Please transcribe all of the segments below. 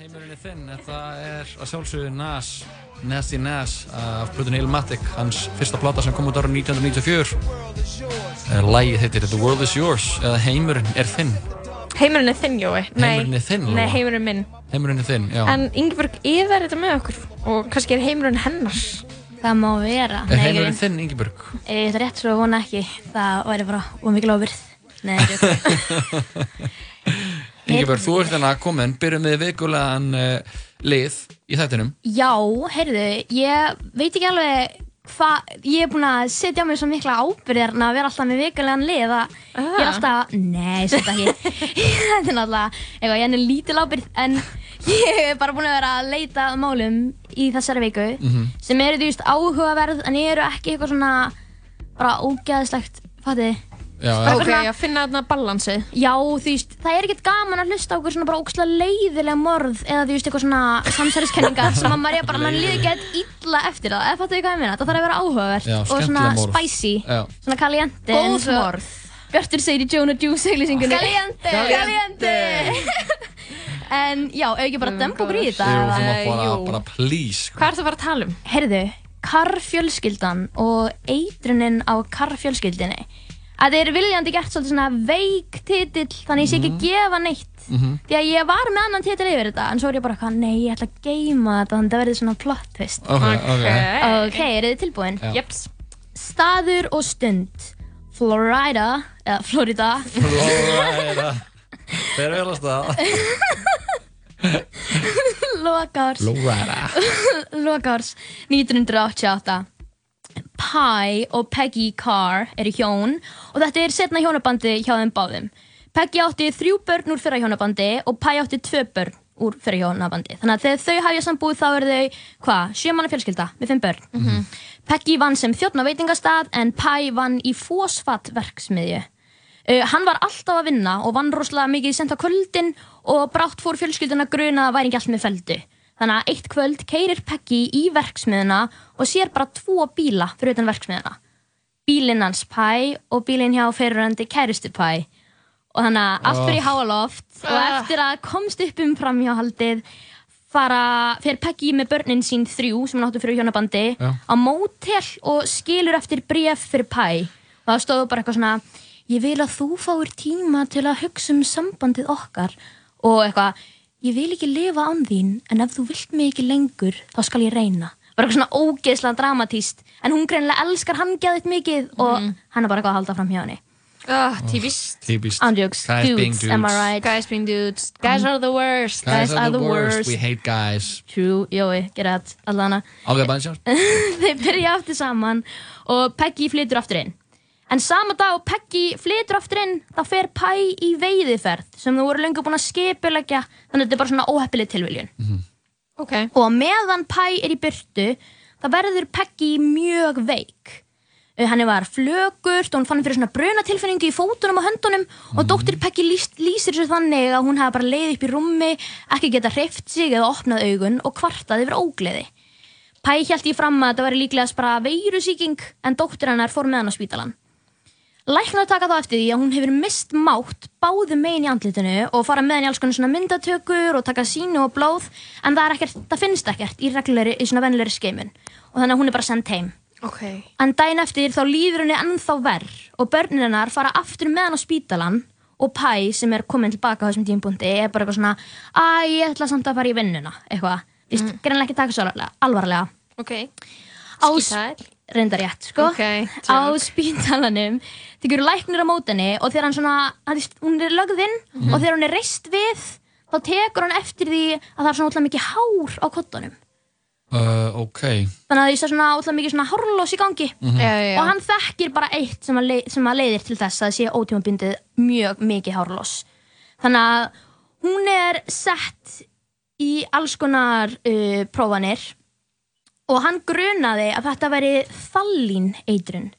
Heimurinn er þinn, þetta er að sjálfsögðu Nas, Nasty Nas af Pluton Illmatic, hans fyrsta plata sem kom út ára 1994. Lægið heitir The World Is Yours, eða Heimurinn er þinn. Heimurinn er þinn, Jói. Heimurinn er þinn, Nei, Lóa. heimurinn minn. Heimurinn er þinn, já. En Ingeborg yðar þetta með okkur og kannski er heimurinn hennar. Það má vera. Er heimurinn þinn, Ingeborg? Ég þetta er rétt svo að vona ekki. Það væri bara ómikið lofbyrð. Nei, þetta er Ingeborg, þú ert hérna komin, byrjum við vikulegan uh, lið í þættinum. Já, heyrðu, ég veit ekki alveg hvað, ég er búin að setja á mig svo mikla ábyrðir að vera alltaf með vikulegan lið að ég er alltaf, nei, þetta ekki, þetta er náttúrulega, eitthvað, ég er lítil ábyrð, en ég er bara búin að vera að leita að málum í þessari viku Mhm. sem eru, veist, áhugaverð, en eru ekki eitthvað svona, bara ógeðslegt, fattiði? Já, Ok, að finna þarna balansið. Já, þú veist, það er ekkert gaman að hlusta á okkur svona bara ógslag leiðilega morð eða þú veist, eitthvað svona samsæriskenningar sem að maður er bara, mann líður ekki illa eftir það, eða fattu þið hvað ég meina? Það þarf að vera áhugavert Já, og svona morð. spicy, Já. svona caliente Góð morð. Bjartur segir í Jonah Juice auglýsingunni Caliente. Caliente En já, ef ekki bara dömpa okkur í þetta Jú, þú mátt eða- bara, Jú. bara please. sko. Hvað er það að fara að tala um? Herðu, karfjölskyldan og eitrunin á karfjölskyldinni að þeir viljandi gert svolítið svona veik titill þannig ég sé ekki að gefa neitt Mhm. því að ég var með annan titill yfir þetta en svo er ég bara eitthvað, nei, ég ætla að geima þetta þannig að það verði svona plot twist Ok, ok. ok, eru þið tilbúin? Já. Jeps. staður og stund Florida eða Florida Florida. Þeir eru vel að staða. lokars Florida. lokars 1988 Pie og Peggy Carr eru hjón og þetta er setna hjónabandi hjá þeim báðum. Peggy átti þrjú börn úr fyrra hjónabandi og Pie átti tvö börn úr fyrra hjónabandi. Þannig að þegar þau hafja sambúð þá eru þau, hvað, sjö manna fjölskylda með fimm börn. Mhm. Peggy vann sem þjóttn á veitingastað en Pie vann í fósfattverksmiðju. Uh, hann var alltaf að vinna og vann rosalega mikið sent á kvöldin og brátt fór fjölskylduna gruna að væri ekki allt með feldu. Þannig að eitt kvöld keirir Peggy í verksmiðuna og sér bara tvo bíla fyrir utan verksmiðuna. Bílinn hans Pæ og bílinn hjá fyrirrandi kæristu Pæ. Og þannig að allt fyrir í háaloft og Ah. eftir að komst upp um framhjáhaldið fara, fer Peggy með börnin sín þrjú sem hann áttu fyrir hjónabandi Já. á mótel og skilur eftir bréf fyrir Pæ. Og það stóðu bara eitthvað svona ég vil að þú fáir tíma til að hugsa um sambandið okkar og eitthvað, ég vil ekki lifa án þín en ef þú vilt mig ekki lengur þá skal ég reyna bara eitthvað svona ógeðslega dramatíst en hún greinlega elskar hann geðið mikið og hann er bara eitthvað að halda fram hjá henni Ah, típist. Típist. Andjóks, Guys being dudes, am I right? Guys being dudes. Guys are the worst. Guys are the worst. We hate guys. True, jói, get that, allana Ok, bara sjálf. þeir byrja aftur saman og Peggy flytur aftur inn en sama dag og Peggy flytur aftur inn þá fer Pæ í veiðiferð sem þú voru lengur búin að skipilegja þannig að þetta er bara svona óheppileg tilviljun Ok. og meðan Pæ er í byrtu þá verður Peggy mjög veik Uh, Hann var flögurt og hún fann fyrir svona brunatilfinningu í fótunum og höndunum og dóttir Peggy lýst, lýsir sér þannig að hún hefði bara leið upp í rúmi, ekki geta hreift sig eða opnað augun og kvartaði yfir ógleði. Pæ held ég fram að þetta væri líklegast bara veirusíking en dóttir hennar fór með hann á spítalan. Læknar taka þá eftir því að hún hefur mist mátt báðu megin í andlitinu og fara með henni alls konar svona myndatökur og taka sínu og blóð en það, er ekkert, það finnst ekkert í reglulegri, í svona vennilegri skeimun og þannig að hún er bara sendt heim. Ok. En daginn eftir þá líður henni ennþá verð og börnin hennar fara aftur með hann á spítalan og Pæ sem er komin tilbaka á þessum tímpúndi er bara eitthvað svona að ég ætla samt að fara í vinnuna eitthvað, vist, mm. greinlega ekki taka svo alvarlega. Ok. Skítæl. Reyndar rétt, sko Ok, á spítalanum tekur læknir á mótenni og þegar hann svona hann er- hún er lögð inn Mhm. og þegar hún er reist við þá tekur hann eftir því að það er svona ótrúlega mikið hár á kottunum Uh, ok. þannig að það er svona ótrúlega mikið svona hárlós í gangi Mhm. Já, já, já. og hann þekkir bara eitt sem að, leið, sem að leiðir til þess að það sé ótímabindið mjög mikið hárlós þannig að hún er sett í alls konar uh, prófanir og hann grunaði að þetta veri þallín eitrun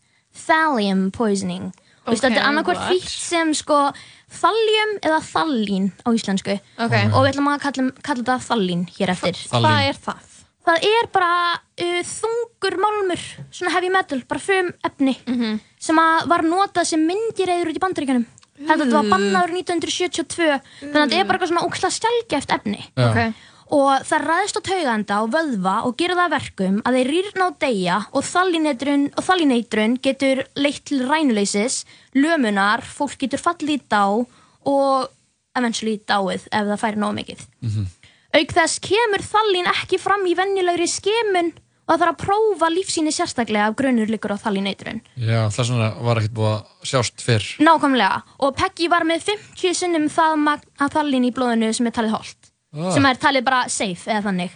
thallium poisoning og Ok, þetta er annarkvort what? þýtt sem sko thallium eða þallín á íslensku Ok. og við ætlum að kalla, kalla þetta þallín hér eftir Hvað er það? það er bara uh, þungur málmur, svona heavy metal, bara frum efni Mhm. sem að var notað sem myndireyður út í bandaríkjanum. Þetta var bannaður 1972, þannig að þetta er bara eitthvað svona ókslega stjálgeft efni. Já. Og það ræðist á tauganda og vöðva og gera það að verkum að þeir rýrna á deyja og þallineitrun, getur leitt til rænuleysis, lömunar, fólk getur fallið í dá og eventually dáið ef það færi nóg mikið. Auk þess kemur þallin ekki fram í venjulegri skemun og það þarf að prófa lífsýni sérstaklega ef grunur liggur á þallineitrun. Já, það svona var ekkert búið að sjást fyrr. Nákvæmlega. Og Peggy var með 50 sinnum það magn af þallin í blóðinu sem er talið holt. Ah. Sem er talið bara safe eða þannig.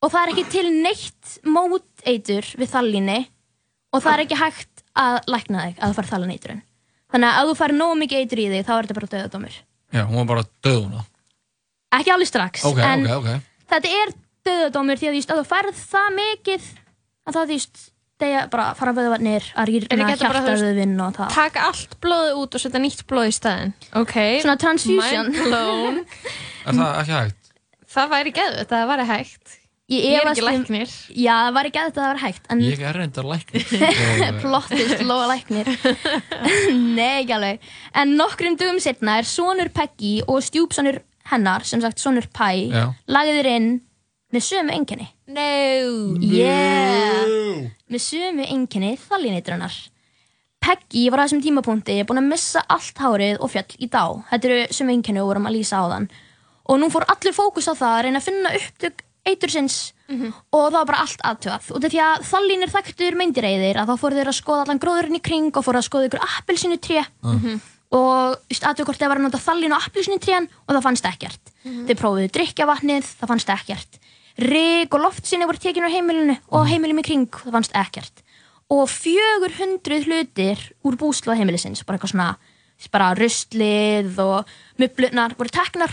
Og það er ekki til neitt móteitur við þallinni og það er ekki hægt að lækna þig að þú fær þallineitrun. Þannig að ef þú fær nógu mikið eitur í þig þá er þetta bara döðadómur. Já, hún var bara döð hún Ekki alveg strax, Ok, en ok, ok. þetta er döðadómur því að þú færð það mikið að það þú þegar bara fara vöðvarnir að rýrna hjartaðuðvinn og það. Taka allt blóðið út og setja nýtt blóð í staðinn. Ok. Svona transfusion. Mind blown. Er það ekki hægt? það væri geðvett að það væri hægt. Ég, Ég er ekki um- læknir. Já, það var ekki að þetta var hægt en Ég er reyndar læknir. plottist lofa læknir Nei, ekki alveg En nokkrum dögum setna er sonur Peggy og stjúpsonur hennar sem sagt sonur Pæ lagðir inn með sömu einkenni. No. Yeah. Með sömu einkenni þallinitrunar Peggy var á þessum tímapunkti búin að missa allt hárið og fjall í dá. Þetta eru sömu einkenni og vorum að lýsa á þann og nú fór allir fókus á það að reyna að finna upptök eitursins. Og það var bara allt aðtöðað og því að þallin er þekktur meindireiðir að þá fóru þeir að skoða allan gróðurinn í kring og fóru að skoða ykkur appelsinu tré. Og aðtöðu hvort þeir var að nota þallin og appelsinu trén og það fannst ekkert. Þeir prófuðu drikjavatnið, það fannst ekkert rík og loftsinni voru tekin á heimilinu og heimilum í kring, það fannst ekkert. Og fjögur hundruð hlutir úr búslóð heimilisins bara eitthvað svona bara rustlið og mublunar voru teknar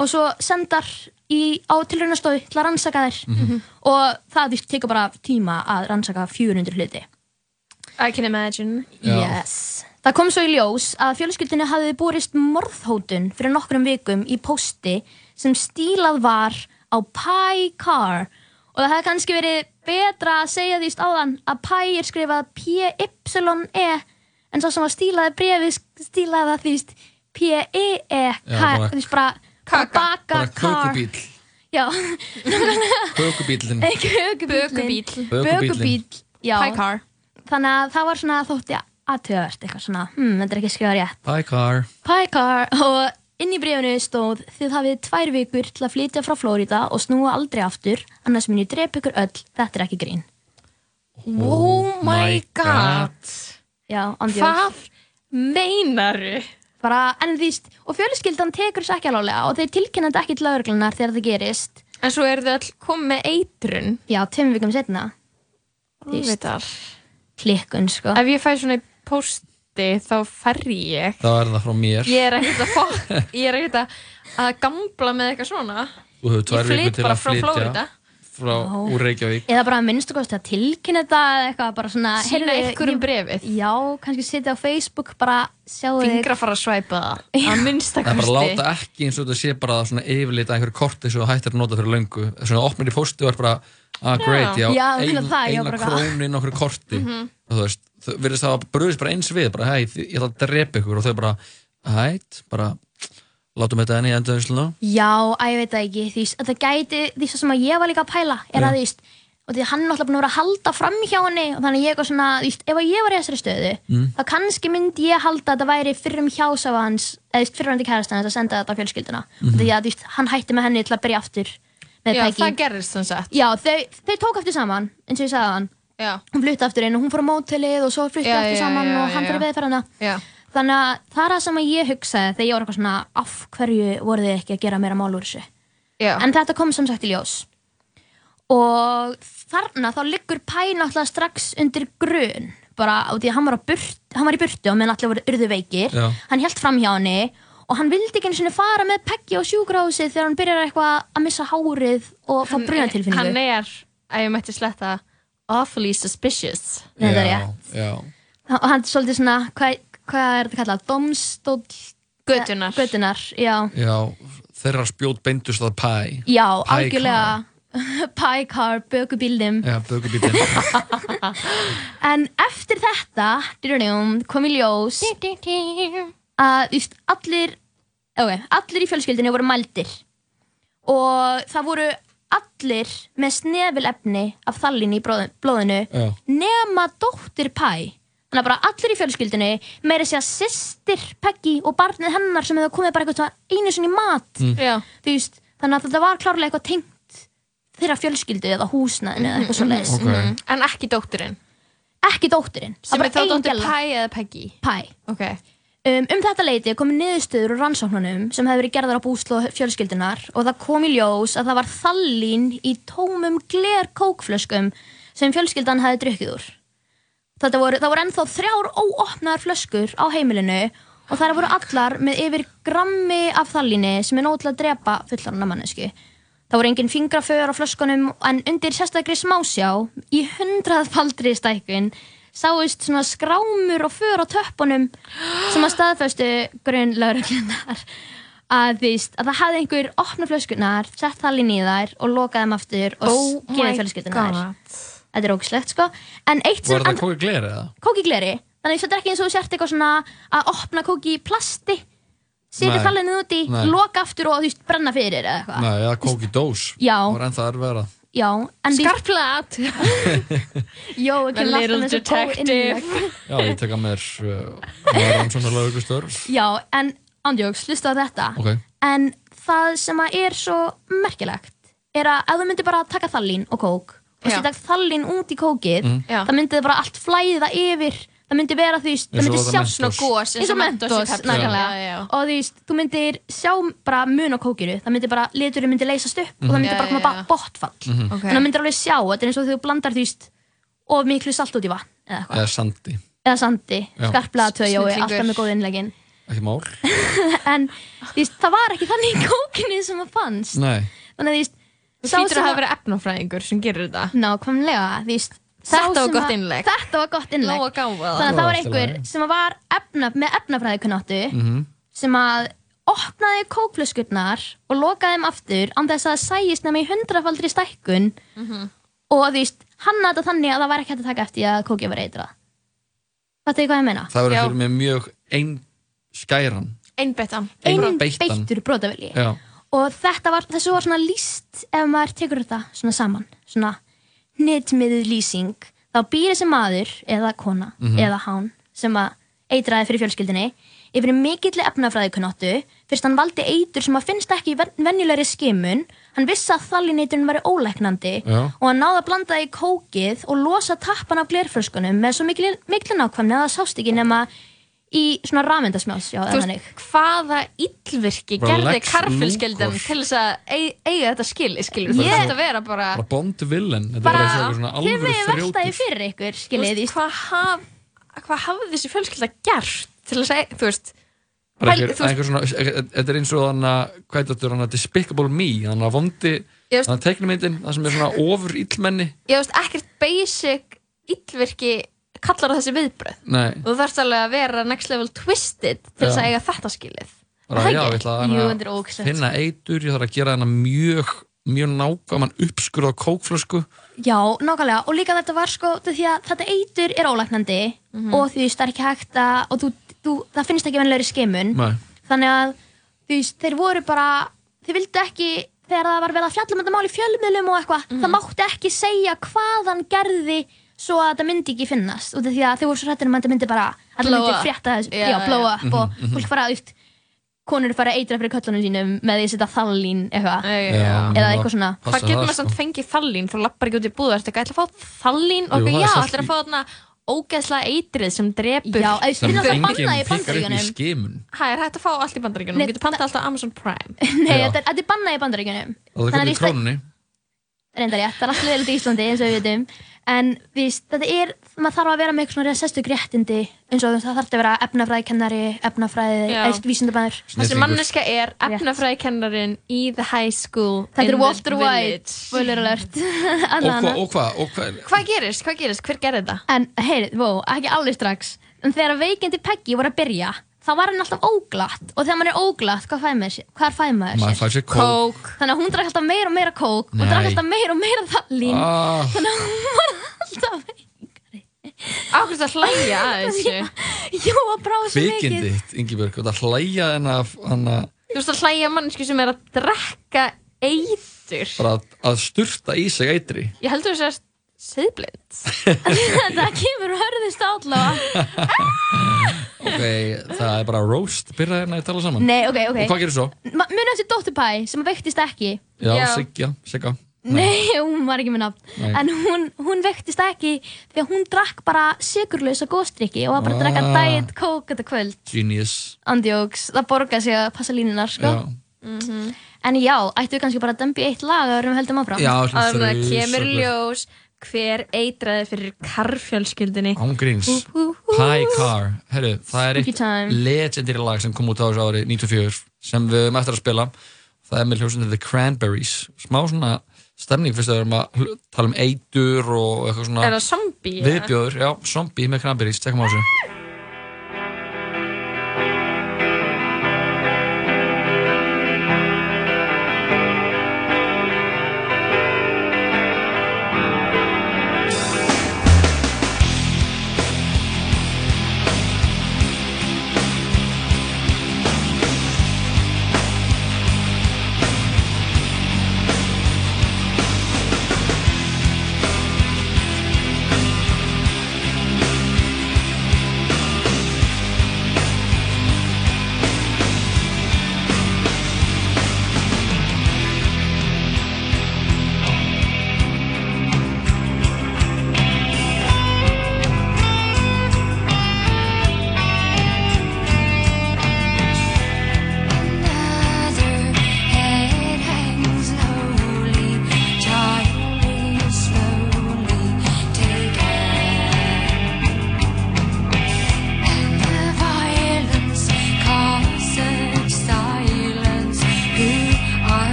og svo sendar í, á tilraunastofu til að rannsaka þær. Og það tekur bara tíma að rannsaka 400 hluti. I can imagine. Yes. Það kom svo í ljós að fjölskyldinu hafði borist morðhótun fyrir nokkrum vikum í pósti sem stílað var á Pi Car. Og það hefði kannski verið betra að segja því stáðan að Pi er skrifað P-Y-E en svo sem var stílaði brefið stílaði það því P-E-E Já, bara- því bara Kaka. baka car. Bökubíl. Bökubíl Já, Pie car. þannig að það var svona þótti aðtöðast eitthvað svona, hm, þetta er ekki skrifað rétt. Bye car. Pie car og inn í brefinu stóð þið hafið tvær vikur til að flytja frá Flórida og snúa aldrei aftur annars mun ég drepa ykkur öll, þetta er ekki grín Oh my god. Já, andjóð Hvað meinaru? bara, en því, og fjölskyldan tekur þess ekki alveg og þeir tilkynnandi ekki til lauruglunar þegar það gerist En svo eru þau all komið með eitrun. já, tveim vikum setna Víst. Vitar. klikkun, sko Ef ég fæ svona í posti þá ferri ég. Það er það frá mér. Ég er ekkert að fokk, ég er ekkert að, gambla með eitthvað svona. Þú hefur Ég tvær vikur flyt til bara að frá flytja Flórida. frá úr Reykjavík. eða bara minnstu kosti að tilkynna þetta eða eitthvað, bara svona heyrðu, ykkur um brefið. Já, kannski setja á Facebook bara sjáu þig Fingra fara að svæpa það. Að minnsta Það er bara kosti. láta ekki eins og þetta sé bara svona yfirlita einhverju korti sem þú hættir að nota fyrir löngu. Svona opnir í pósti og er bara, ah great, já, Já, ein, eina á okkur korti. Mhm. Og þú veist, þau virðist það að bröðist bara eins við, bara hei, ég ætla að drepa ykkur og þau bara, hætt, bara, látum þetta enni í endaðinsluna. Já, að ég veit það ekki því þetta gæti, því sem að ég var líka að pæla er Já. að því, og því að hann er náttúrulega búin að vera að halda fram hjá henni og þannig að ég er svona, því, ef að ég var í þessari stöðu Mm. þá kannski myndi ég halda að þetta væri fyrrum hjásafa hans, eða fyrrandi kærastan að senda þetta á fjölskylduna Mhm. og því að því, hann hætti með henni til að byrja aftur með Já, Peggy það gerðist þannig sagt. Já, þau, þau tók aftur saman, eins og ég sagði hann Já. hún flutti aftur inn og hún fór á mótelið og svo flutti Já, aftur já, saman já, og hann í veðferðina Já. þannig að það er það sem ég hugsaði þegar ég var eitthvað svona af hverju voru þið ekki að gera meira mál úr þessu Já. en þetta kom sem sagt í ljós og þarna þá liggur Pæ náttúrulega strax undir grun bara á því að hann var, burt, hann var í burtu og meðan allir voru urðu veikir Já. hann held fram hjá henni og hann vildi ekki einu sinni fara með Peggy á sjúkrahúsið þegar hann byrjar eitthvað að missa hárið og fá brunatilfinningu Hann er, að ég mætti sletta, awfully suspicious. Þetta er Já, rétt. Já, og hann er svolítið svona hvað, hvað er þetta kallað? Domstóll Götunar. Götunar, já já, þeirra spjót beindust að pæ. Já, algjörlega Pie car, bökubíldum Já, bögubílinn. En eftir þetta dyrunum, kom í ljós að allir okay, allir í fjölskyldinu voru mældir og það voru allir með snefilefni af þallin í blóðinu Já. nema dóttir Pæ þannig að bara allir í fjölskyldunni meira segja sýstir Peggy og barnið hennar sem hefur komið bara eitthvað einu sinni í mat þú veist, þannig að þetta var klárlega eitthvað tengt þeirra fjölskyldu eða húsnæðinu eða eitthvað svo leiðis Ok. En ekki dótturinn. ekki dóttirinn, Sem er þá dóttir Pæ eða Peggy. Pæ Ok. Um, um þetta leiti komið niðurstöður úr rannsóknunum sem hefur verið gerðar á búslóð fjölskyldunar og það kom í ljós að það var þallín í tómum gler kókflöskum sem fjölskyldan hefði drukkið úr. Þetta voru, það voru ennþá þrjár óopnaðar flöskur á heimilinu og þær voru allar með yfir grammi af þallíni sem er nóg til að drepa fullarna mannesku. Það voru engin fingraför á flöskunum en undir sérstakri smásjá í hundraðfaldri stækkun sáist svona skrámur og för á töppunum sem að staðfæstu grunn lauruglunar að, víst, að það hafði einhver opna flöskunar, sett þallin í þær og lokað þeim aftur og Oh gefið fjölskyldunar. Þetta er ógislegt sko. En eitt sem Var þetta kóki gleri eða? kóki gleri, þannig að þetta er ekki eins og þú sért eitthvað svona að opna kóki í plasti setja Nei. þallinu úti, loka aftur og þú veist brenna fyrir eða eitthvað. Nei, eða kóki dós. Já. Það var ennþá erfiðara. Já, en Skarplega aðtuga. Jó, The kemur alltaf little með svo góð detective. innlegg. Já, ég tek að mér uh, rannsóknar laugustörf. Já, en ándjóks, hlusta á þetta Ok. En það sem að er svo merkilegt er að ef þú myndir bara taka þallín og kók og setja þallín út í kókið Mhm. Já. það myndi bara allt flæða yfir það myndi vera því, það myndi sjá. Svona gós, eins og mentos, nákvæmlega og veist, þú myndir sjá bara mun á kókinu, það myndi bara, liturinn myndi leysast upp og það myndi Já, bara koma já, bara já. botfall Ok. þannig að það myndir alveg sjá, þetta er eins og þú blandar veist, of miklu salt út í vatn eða Eða sandi. eða sandi Snillingur. alltaf með góð innlegin Ekki mál. en veist, það var ekki þannig í kókinu sem það fannst Nei. þannig að þú veist, Þú hlýtur að hafa verið efnafræðingur sem gerir þetta. nákvæmlega, sá Þetta var gott að- innlegg. þetta var gott innlegg Nóa gáfað. þannig að það var var einhver sem var efna, með efnafræðikunnáttu Mhm. sem að opnaði kókflöskurnar og lokaði þeim aftur án þess að það sæjist nema í hundrafaldri stækkun og þú veist, hann þetta þannig að það var ekki hægt að taka eftir að kókið var eitra Þetta er hvað ég meina Það Já. fyrir mig mjög einn skæran. Einbeittan. Ein beittan. beittur brotavilji Já. og þetta var, þessu var svona líst ef maður tekur þetta svona saman svona hnitmiðið lýsing þá býr þessi maður eða kona eða hán sem að eitraði fyrir fjölskyldinni yfir mikilli efnafræðikunnáttu fyrst hann valdi eitur sem að finnst ekki í ven- venjulegri skimun. Hann vissi að þallineiturinn væri ólæknandi Já. og hann náði að blanda í kókið og losa tappan af glerflöskunum með svo mikil, mikil nákvæmni að það sást ekki nema í svona þannig hvaða illvirki Bara gerði Luthor. til þess að eig- eiga þetta skil, skilur Ég- yeah. þetta vera bara, Bara Bond er svona þið megið veltaði fyrir ykkur skiljið veist, hvað haf, hvað hafði þessi fjölskylda gert til að segja, þú veist þetta er eins og þannig að, hvað er þetta, þannig að Despicable Me, þannig að vondi, þannig að teiknumyndin, það sem er svona ofur illmenni. ég veist, ekkert basic illvirki kallar á þessi viðbröð Nei, og þú þarfst alveg að vera next level twisted til þess að eiga þetta skilið. Bara það já, ég ætla að Jú, þetta er ógeðslegt, finna eitur, ég þarf að gera hana mjög, mjög nákvæman uppskurð á kókflösku. Já, nákvæmlega, og líka þetta var sko af því að þetta eitur er ólæknandi og þú veist, það er ekki hægt að og þú, þú, það finnst ekki vennilegri skimun. Nei, þannig að þú veist, þeir voru bara þeir vildu ekki, þegar það var verið að fjalla um þetta mál í fjölmiðlum og eitthvað það mátti ekki segja hvað hann gerði svo að þetta myndi ekki finnast út af því að þeir voru svo hrættir um að þetta myndi bara að Blow myndi frétta þessu, Já, já, blow já. up og fólk fara, þú veist konur fara að eitra fyrir köllunum sínum með því að setja þallín eitthvað. Eða eitthvað svona. Hvað getur það, maður samt sko. fengið þallín? Þú lappar ekki út í búðu, ertu ekki ætla að fá þallín? Og það já, selt ætla að í- fá þarna ógeðslega eitrið sem drepur Já, eða sem þeir náttúrulega enginn bannaði í upp í skimun. Hæ, er hægt að fá allt í bandaríkjunum, Nei, þú getur pantað alltaf á Amazon Prime. Nei, þetta er, er bannað í bandaríkjunum. Það er Þannig að hvernig víst að- krónunni. reyndar rétt, það er alltaf leiðilegt í Íslandi eins og við veitum en víst, þetta er, maður þarf að vera með eitthvað svona sérstök réttindi eins og það þarf að vera efnafræðikennari, efnafræði Já. eða vísindabæður þessi manneska er efnafræðikennarin í the high school Þetta in er the Walter White, village. spoiler alert. Og hvað, og hvað, og hvað, gerist, hvað gerist, hver gerði þetta? En heyrið, vó, ekki alveg strax. En þegar veikindi Peggy voru að byrja þá var hann alltaf óglatt og þegar maður er óglatt, hvað fæði maður sér? Hvað fæði maður maður sér? fær sér kók. Kók Þannig að hún drakk alltaf meira og meira kók og Nei. drakk alltaf meira og meira þallín Ah, þannig að hún var alltaf ákveðst að hlæja að þessu Jú, að bráða svo mikið Kvikindi, Ingibjörg, þetta hlæja en að, hann að, þú veist að hlæja mannesku sem er að drekka eitur bara að, að sturta í sig eitri Ég heldur þess að seðblind það kemur hörðist allavega. Ok, það er bara roast byrja hérna að tala saman. Nei, ok, ok. Og hvað gerir svo? Munið eftir Dóttir Pæ sem veiktist ekki. Já. Sigga, Sigga. Nei, hún var ekki með nafn. En hún, hún veiktist ekki því að hún drakk bara sigurlausa góðstrykki og var bara að drakka Ah. diet coke þetta kvöld. Genius. Andjóks, það borgaði sig að passa línunar sko. já, En já, ættu við kannski bara að dembi eitt lag að við höldum áfram? Já það kemur ljós hver eitraði fyrir karfjölskyldinni Ángríns, Pie Car. Herru, það er eitt legendary lag sem kom út á þessu ári 94 sem við höfum eftir að spila. Það er með hljómsundið The Cranberries. Smá svona stemning fyrst að við erum að tala um eitur og eitthvað svona viðbjóður, já, zombie með Cranberries, tekum á þessu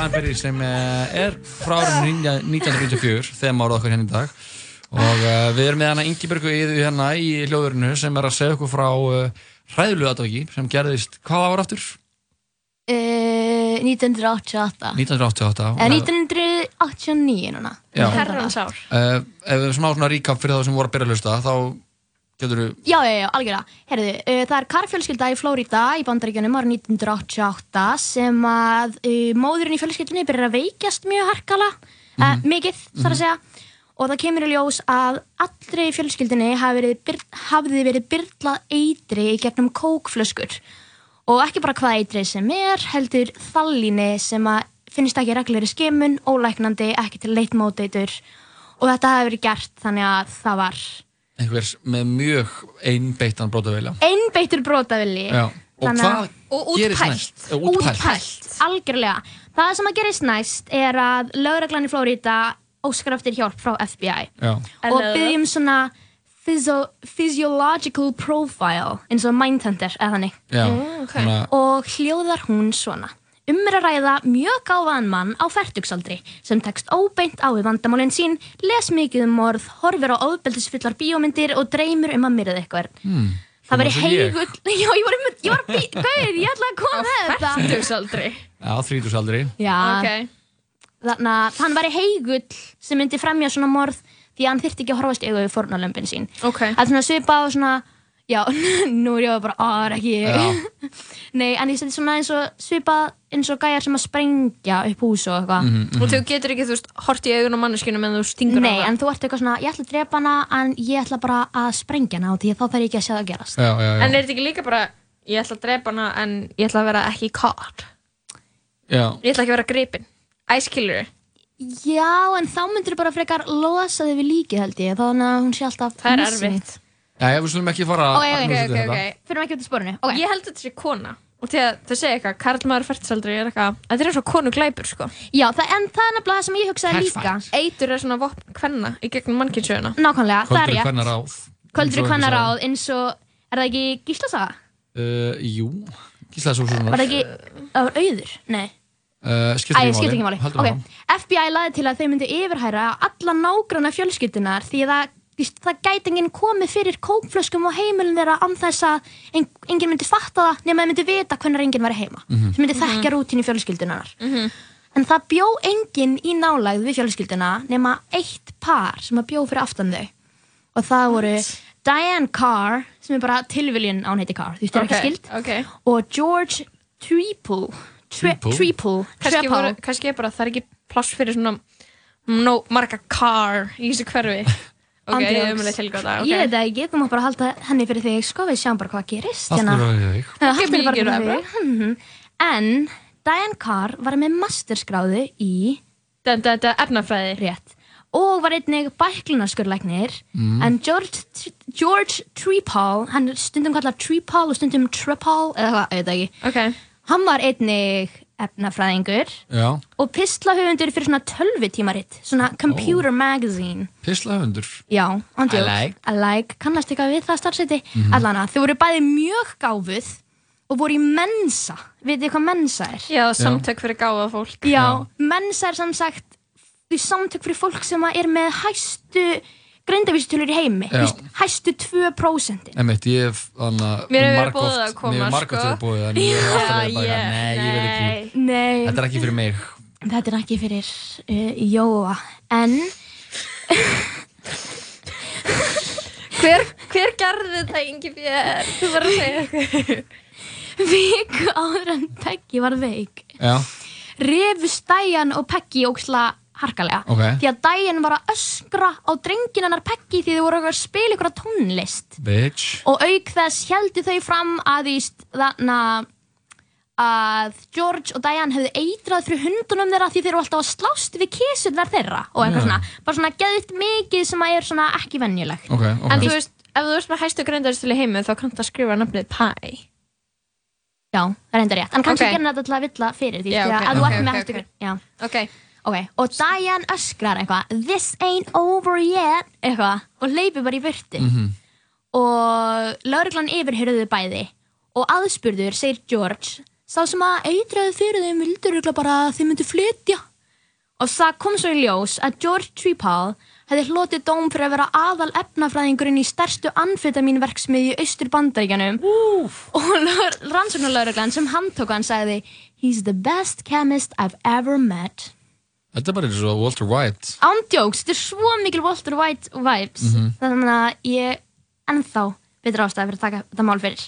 Cranberry sem eh, er frá árinu 1994 þegar mára okkur henni í dag og uh, við erum með hana Ingebergu í hérna í hljóðurinu sem er að segja okkur frá uh, hræðlu aðdóki sem gerðist, hvað var aftur? Uh, 1988 1988 Eða 1989 núna. Herrans ár. Uh, ef við smá svona recap fyrir það sem voru að byrja að hlusta þá getur Já, já, já, algjörlega. Herðu, uh, það er karfjölskylda í Flórida í bandaríkjunum árið 1988 sem að uh, móðurinn í fjölskyldunni byrjar að veikjast mjög harkala, uh, mikið, þarf að segja. Og það kemur í ljós að allri í fjölskyldunni hafði verið byrlað eitri gegnum kókflöskur. Og ekki bara hvað eitri sem er, heldur þallíni sem að finnst ekki reglulegri skimun, ólæknandi, ekki til leitmóteitur. Og þetta hafi verið gert þannig að það var einhvers með mjög einbeittan brotavilja einbeittur brotavilli Já. og hvað Og gerist útpælt. næst? Útpælt algjörlega það sem að gerist næst er að lögreglan í Flórida óskar eftir hjálp frá FBI Já. og byggjum svona physio physiological profile eins og Mindhunter eða þannig Já. ok. Þannig að- og hljóðar hún svona Um er að ræða mjög gáfaðan mann á færtugsaldri sem tekst óbeint á við vandamálinn sín, les mikið um morð, horfir á ofbeldisfullar bíómyndir og dreymir um að myrða eitthvað. Hmm. Það veri heigull, já ég var um, ég var bí, gauð, ég ætla að koma með þetta. Færtugsaldri. Já, þrítusaldri Já, Ok. þannig að hann væri heigull sem myndi fremja svona morð því að hann þyrfti ekki að horfast augu við fórnarlömpin sín. Ok. Það er svona svipað og svona, já, nú er ég bara, að það er ekki ég. Nei, en ég seti svona eins og svipað eins og gæjar sem að sprengja upp hús og eitthvað. Mhm. Og þú getur ekki, þú veist, hort í augun á manneskinu meðan þú stingur Nei, hana. en þú ert eitthvað svona, ég ætla að drepa hana en ég ætla bara að sprengja hana og því að þá þarf ég ekki að sjá það gerast. Já, já, já, En er þetta ekki líka bara, ég ætla að drepa hana en ég ætla að vera ekki caught. já. Ég ætla ekki að vera gripin. Æskilur. Já, en þá myndir þú bara frekar losa þig við líkið held ég, þannig að hún sé alltaf Það er erfitt. Já, já, við slum ekki fara að ok, núsa ok, þetta. ok. Fyrir ekki út í sporinu. Ok. Ég held að þetta sé kona. Og til að þau segja eitthvað, karlmaður færtugsaldri er eitthvað, þetta er eins og konu glæpur, sko. Já, það, en það er nefnilega það sem ég hugsaði líka. fact. Eitur er svona vopn kvenna í gegnum mannkynsjöuna. Nákvæmlega, það er Kvöldur rétt. hvernar ráð Kvöldur hvernar ráð eins og, er það ekki gíslasaga? Uh, jú, svona Var það ekki, það var auður? Nei. uh, Æ, Skiptir skiptir ekki máli. Haldur Ok, áfram. FBI laði til að þau myndu yfirhæra alla nágranna fjölskyldunar því að það, það gæti enginn komið fyrir kókflöskum og heimilin þeirra án þess að en, enginn myndi fatta það nema þeir myndi vita hvernig enginn væri heima. Mhm. Sem myndi þekkja rútínu fjölskyldunar. En það bjó enginn í nálægð við fjölskylduna nema eitt par sem að bjó fyrir aftan þau. Og það voru Diane Carr, sem er bara tilviljun á hún heiti Carr, þú veist, það er ekki skild. Ok. Og George Treeple. Tre- Treeple? Treeple. Kannski, er bara, það er ekki pláss fyrir svona no, marga car í þessu hverfi. Ok, ég er umlega tilgjóta. Ég veit það ekki, þú mátt bara halda henni fyrir þig sko, við sjáum bara hvað gerist Allt hérna. fyrir að þig allt fyrir bara fyrir ræða. þig. Mhm. En Diane Carr var með masterskráðu í efnafræði. rétt og var einnig bæklunarskurlæknir Mm. en George, George Trepal hann stundum kallar Trepal og stundum Trepal eða hvað, ég veit það ekki Ok. hann var einnig efnafræðingur Já, og pislahöfundur fyrir svona tölvutímaritt svona computer magazine pislahundur Já, andjók. I like. I like. Kannast eitthvað við það starfseti. Mm Allana, þau voru bæði mjög gáfuð og voru í mensa. Þið hvað mensa er? Já, samtök fyrir gáða fólk. Já, mensa er sem sagt því samtök fyrir fólk sem að er með hæstu greindavísutölur í heimi. Vist, hæstu 2%. Emitt, ég hef þannig að Mér hefur verið margoft- boðið að koma, Mér hefur margótt sko. verið bóðið en ég hef alltaf verið bara Nei, ég vil ekki Nei, Þetta er ekki fyrir mig þetta er ekki fyrir uh, Jóa. En Hver, hver gerði þetta, Ingi Björn? Þú var að segja eitthvað. viku áður en Peggy var veik. Já, Refust Diane og Peggy óksla harkalega. Ok. Því að Diane var að öskra á drengin hennar Peggy því þau voru að spila ykkur tónlist. bitch Og auk þess heldu þau fram að að George og Diane hefðu eitrað fyrir hundunum þeirra því þeir eru alltaf að slást við kísurnar þeirra og eitthvað Já. svona, bara svona geðvitt mikið sem að er svona ekki venjulegt. Ok, ok En þú veist, ef þú veist með hæstu greindaristölu í heimi þá kanntu að skrifa nafnið Pie. Já, það er enda rétt. En kannski okay. þetta til að villa fyrir því, að þú ert með ok, hættu ok. Já, Ok. ok. Og Diane öskrar eitthvað, this ain't over yet, eitthvað, og leipir bara í burtu. Mhm. Og lauruglan yfirhyrðuðu bæði og aðspurður segir George sá sem að eitraði fyrir þeim vildur bara að þeim myndu flytja og það kom svo í ljós að George Tripal hefði hlotið dóm fyrir að vera aðal efnafræðingurinn í stærstu amfetamínverksmiðju austur bandaríkjanum og rannsóknarlauruglan sem handtók hann sagði He's the best chemist I've ever met Þetta er bara eins og Walter White. Ándjóks, þetta er svo mikil Walter White vibes þannig að ég ennþá betur ástæði fyrir að taka þetta mál fyrir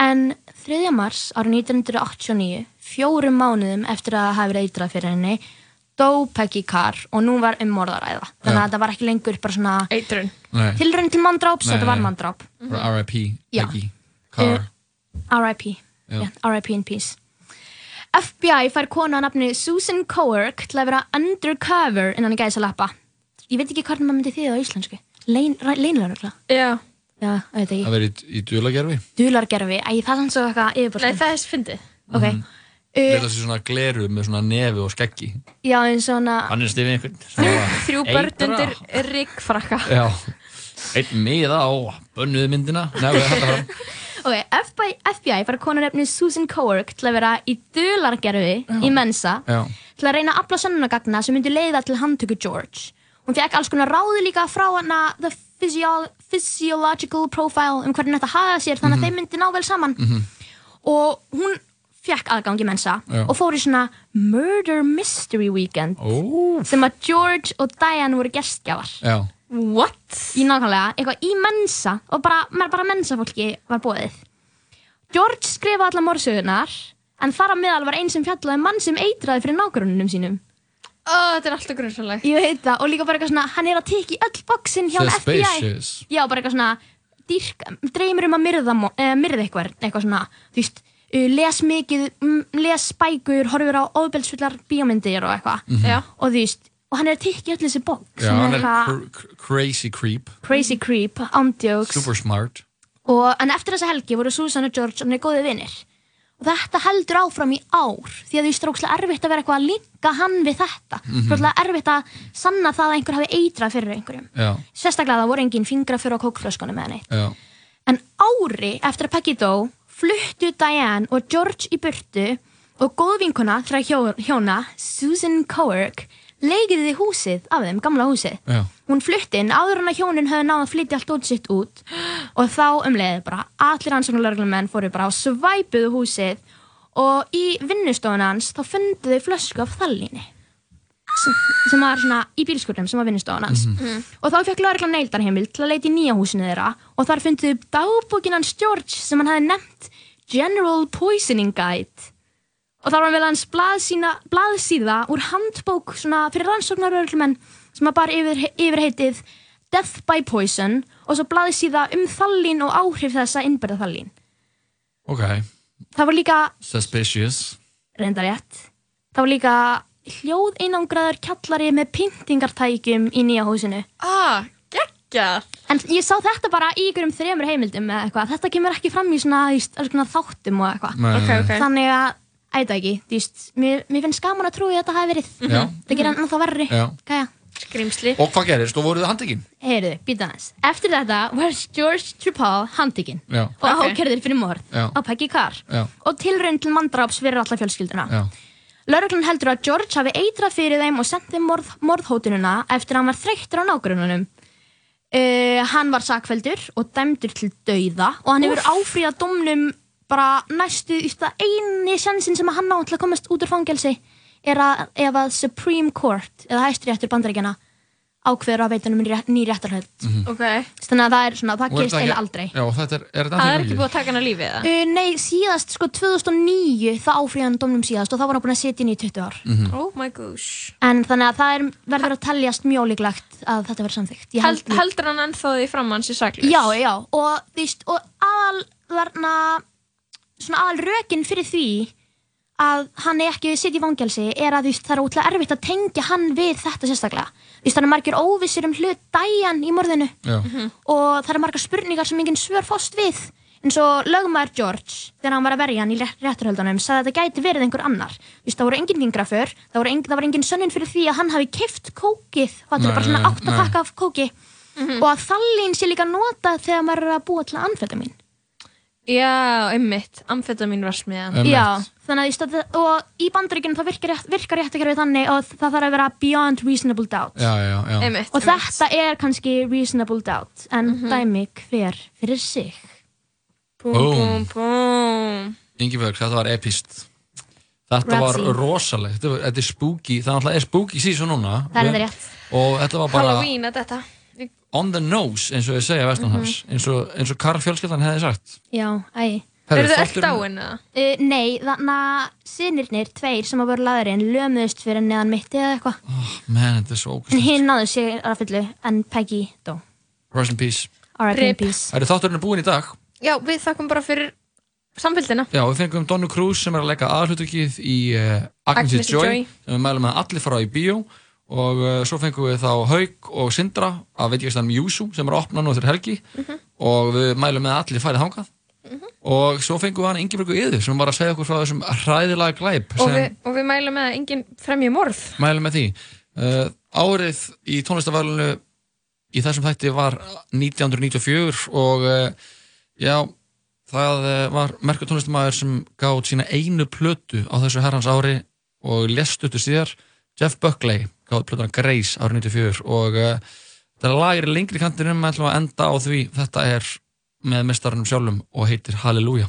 en 3. mars árið 1989 fjórum mánuðum eftir að það hafi verið eitrað fyrir henni dó Peggy Carr og nú var um morðaræða þannig að þetta var ekki lengur bara svona Eitrun. Tilraun til manndráps, Nei, þetta var manndráp bara R.I.P. Já. Peggy Carr. R.I.P. Já. Yeah, R.I.P. in peace FBI fær konu að nafni Susan Coerk til að vera undercover innan í gæsalappa ég veit ekki hvernig maður myndi því á íslensku Lein, leinlörugla Já. já, ég veit Að ekki vera í, í dulagerfi. dulargerfi, æ, það er sanns og eitthvað Nei, yfirbúrst það er fyndið. ok, Leita uh, sér svona gleru með svona nefi og skeggi. já, eins og hana Hann er stifið einhvern. Svona Þrjú börn undir riggfrakka. Já. Einn miða á bönnuðu myndina. Nei, við hættum það. ok, FBI, FBI fær konu að nafni Susan Coerk til að vera í dulargerfi í Mensa Já. til að reyna að afla sönnunagagna sem myndi leiða til handtöku George. Hún fekk alls konar ráði líka frá hana The physio Physiological Profile um hvernig þetta hafa sér þannig að þeim myndi ná vel saman. Og hún fekk aðgang í mensa Já. og fór í svona Murder Mystery Weekend Ó. sem að George og Diane voru gestgjafar. Já. What? Í nákvæmlega, eitthvað í mensa og bara, bara mensa fólki var bóðið. George skrifaði allar morsögunar en þar að meðal var einn sem fjallaði um mann sem eitraði fyrir nágrununum sínum. Ó, þetta er alltaf grunnsanlegt. Ég veit það og líka bara eitthvað svona, hann er að teki öll bóksinn hjá FBI. Suspicious. Já, bara eitthvað svona, dýrk, dreymir um að myrða, eh, myrða eitthvað, eitthvað svona, þú veist, uh, les mikið, mm, les spækur, horfir á ofbeldsfullar bíómyndir og eitthvað. Já. Og þú veist, og hann er að teki öll þessi bók Já, hann er cr cr crazy creep. crazy creep, ándjóks. Super smart. Og, en eftir þessa helgi voru Susan og George hann er góði vinnir. Og þetta heldur áfram í ár því að því strókslega erfitt að vera eitthvað að líka hann við þetta. Mm -hmm. erfitt að sanna það að einhver hafi eitrað fyrir einhverjum. Já. Sérstaklega það voru engin fingra fyrir á kókflöskunum með neitt. Já. En ári eftir að Peggy dó fluttu Diane og George í burtu og góðvinkuna hjó, hjóna, Susan Coerk, leigiði húsið af þeim, gamla húsið. Já. Hún flutti inn áður en að hjónin höfðu náð að flytja allt út sitt út. Og þá umleiði bara allir ansóknarlörglumenn fóru bara á svæpuðu húsið og í vinnustofun hans þá fundu þau flösku af þallíni sem, sem var svona í bílskurnum sem var vinnustofun hans. Og þá fekk lörglan neildarheimil til að leita í nýja húsinu þeirra og þar fundu þau dagbókin hans George sem hann hefði nefnt General Poisoning Guide og þar var vel hans blaðsína, blaðsíða úr handbók svona fyrir rannsóknarörglumenn sem að bara yfir, yfir heitið Death by Poison og svo blaðsíða um þallín og áhrif þess að innbyrða þallín. Ok. Það var líka, Suspicious. reyndar rétt, það var líka hljóð einangraður kjallari með pyntingartækjum í nýja húsinu. Ah, geggjað. En ég sá þetta bara í ykkurum þremur heimildum eða eitthvað. Þetta kemur ekki fram í svona, í svona þáttum og eitthvað. Nei, Ok, nei, ok. Þannig að, ætla ekki, þú veist, mér, mér finnst gaman að trúi að þetta hafi verið. nei. Já. Það gerir hann þá verri. Já. Kæja. Skrimsli. Og hvað gerist? Og voruð þið handtekinn? Heyrðu, býta hans. Eftir þetta var George Tripal handtekinn Já. og Ok. ákerðir fyrir morð á Peggy Carr Já. og tilraun til manndráps fyrir alla fjölskylduna. Já. Lörglann heldur að George hafi eitrað fyrir þeim og sendt þeim morð, morðhótununa eftir að hann var þreyttur á nágrununum. Uh, hann var sakveldur og dæmdur til dauða og hann hefur áfríðað domnum bara næstu í það eini sjansin sem hann á til að komast út úr fangelsi er að ef að Supreme Court eða hæstiréttur bandaríkjana ákveður að veita um rétt, ný réttarhöld Ok. þannig að það er svona, það er gerist eiginlega aldrei Já, þetta er, er þetta Það er ekki búið að taka hann að lífi eða? uh, Nei, síðast sko 2009 það áfríðan domnum síðast og þá var hann búin að setja inn í 20 ár Oh my gosh. en þannig að það er, verður að teljast mjög líklegt að þetta verður samþykkt Ég Held, held- heldur hann ennþá því fram hans í saklus? Já, já, og og aðal þarna, svona aðal rökin fyrir því að hann er ekki sitt í vangelsi er að það er ótrúlega erfitt að tengja hann við þetta sérstaklega. Þú veist, það er margir óvissir um hlut dæjan í morðinu Já. og það er margar spurningar sem enginn svör fást við. En svo lögmaður George, þegar hann var að verja hann í rétt- réttarhöldunum, sagði að þetta gæti verið einhver annar. Þú veist, það voru engin fingraför, það, voru engin, það var engin sönnun fyrir því að hann hafi keift kókið, það er bara svona átt að pakka af kóki og að þallín sé líka notað þegar maður er að búa til amfetamin. Já, einmitt. Amfetamin var smiðan. Einmitt. Já, þannig að í stað, og í bandaríkjunum þá virkar, rétt- virkar réttakerfið þannig og það þarf að vera beyond reasonable doubt Já, já, já. Einmitt, og einmitt. þetta er kannski reasonable doubt en dæmi hver fyrir sig Búm. búm, búm. Ingibjörg, þetta var epist. Þetta var Razzie. rosalegt. Þetta, var, er spooky. Það er spooky season núna. það er þetta rétt Og þetta var bara Halloween að þetta. On the nose, eins og ég segja Vestanhafs. eins, og, eins og Karl fjölskyldan hefði sagt. já, æ Herru, Eru þið öll þátturinn- dáin eða? Uh, nei, þannig að sinirnir, tveir sem að voru laðurinn, lömuðust fyrir neðan mitti eða eitthvað. Man, þetta er svo En ógæst. hinn náðu sig að fullu, en Peggy dó. Rest in peace. R.I.P. in Rip. peace. Það er þátturinn er búinn í dag. Já, við þakkum bara fyrir samfélgina. Já, við fengum Donnu Cruz sem er að leika aðhlutukið í uh, Agnes, Agnes Joy, Joy. sem við mælum með að allir fara í bíó og uh, svo fengum við þá Haug og Sindra að veit ég að Mjúsu sem er að opna nú eftir helgi. Mhm. og við mælum með að allir færið þangað. Og svo fengum við hann Ingeborgu Yður sem var að segja okkur frá þessum hræðilega glæp Og við, og við mælum með að enginn fremji morð. mælum með því. Uh, Árið í tónlistavælunu í þessum þætti var 1994 og uh, já, það var merkur tónlistamæður sem gátt sína einu plötu á þessu herrans ári og lest uttu síðar Jeff Buckley gátt plötuna Grace árið 94 og uh, þetta lag er lengri kantinum en ætlum að enda á því. Þetta er með mestarunum sjálfum og heitir Halleluja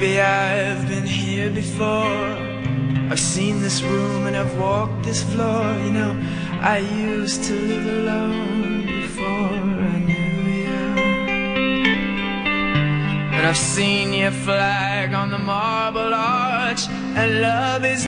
Baby, I've been here before. I've seen this room and I've walked this floor. You know, I used to live alone before I knew you. And I've seen your flag on the marble arch, and love is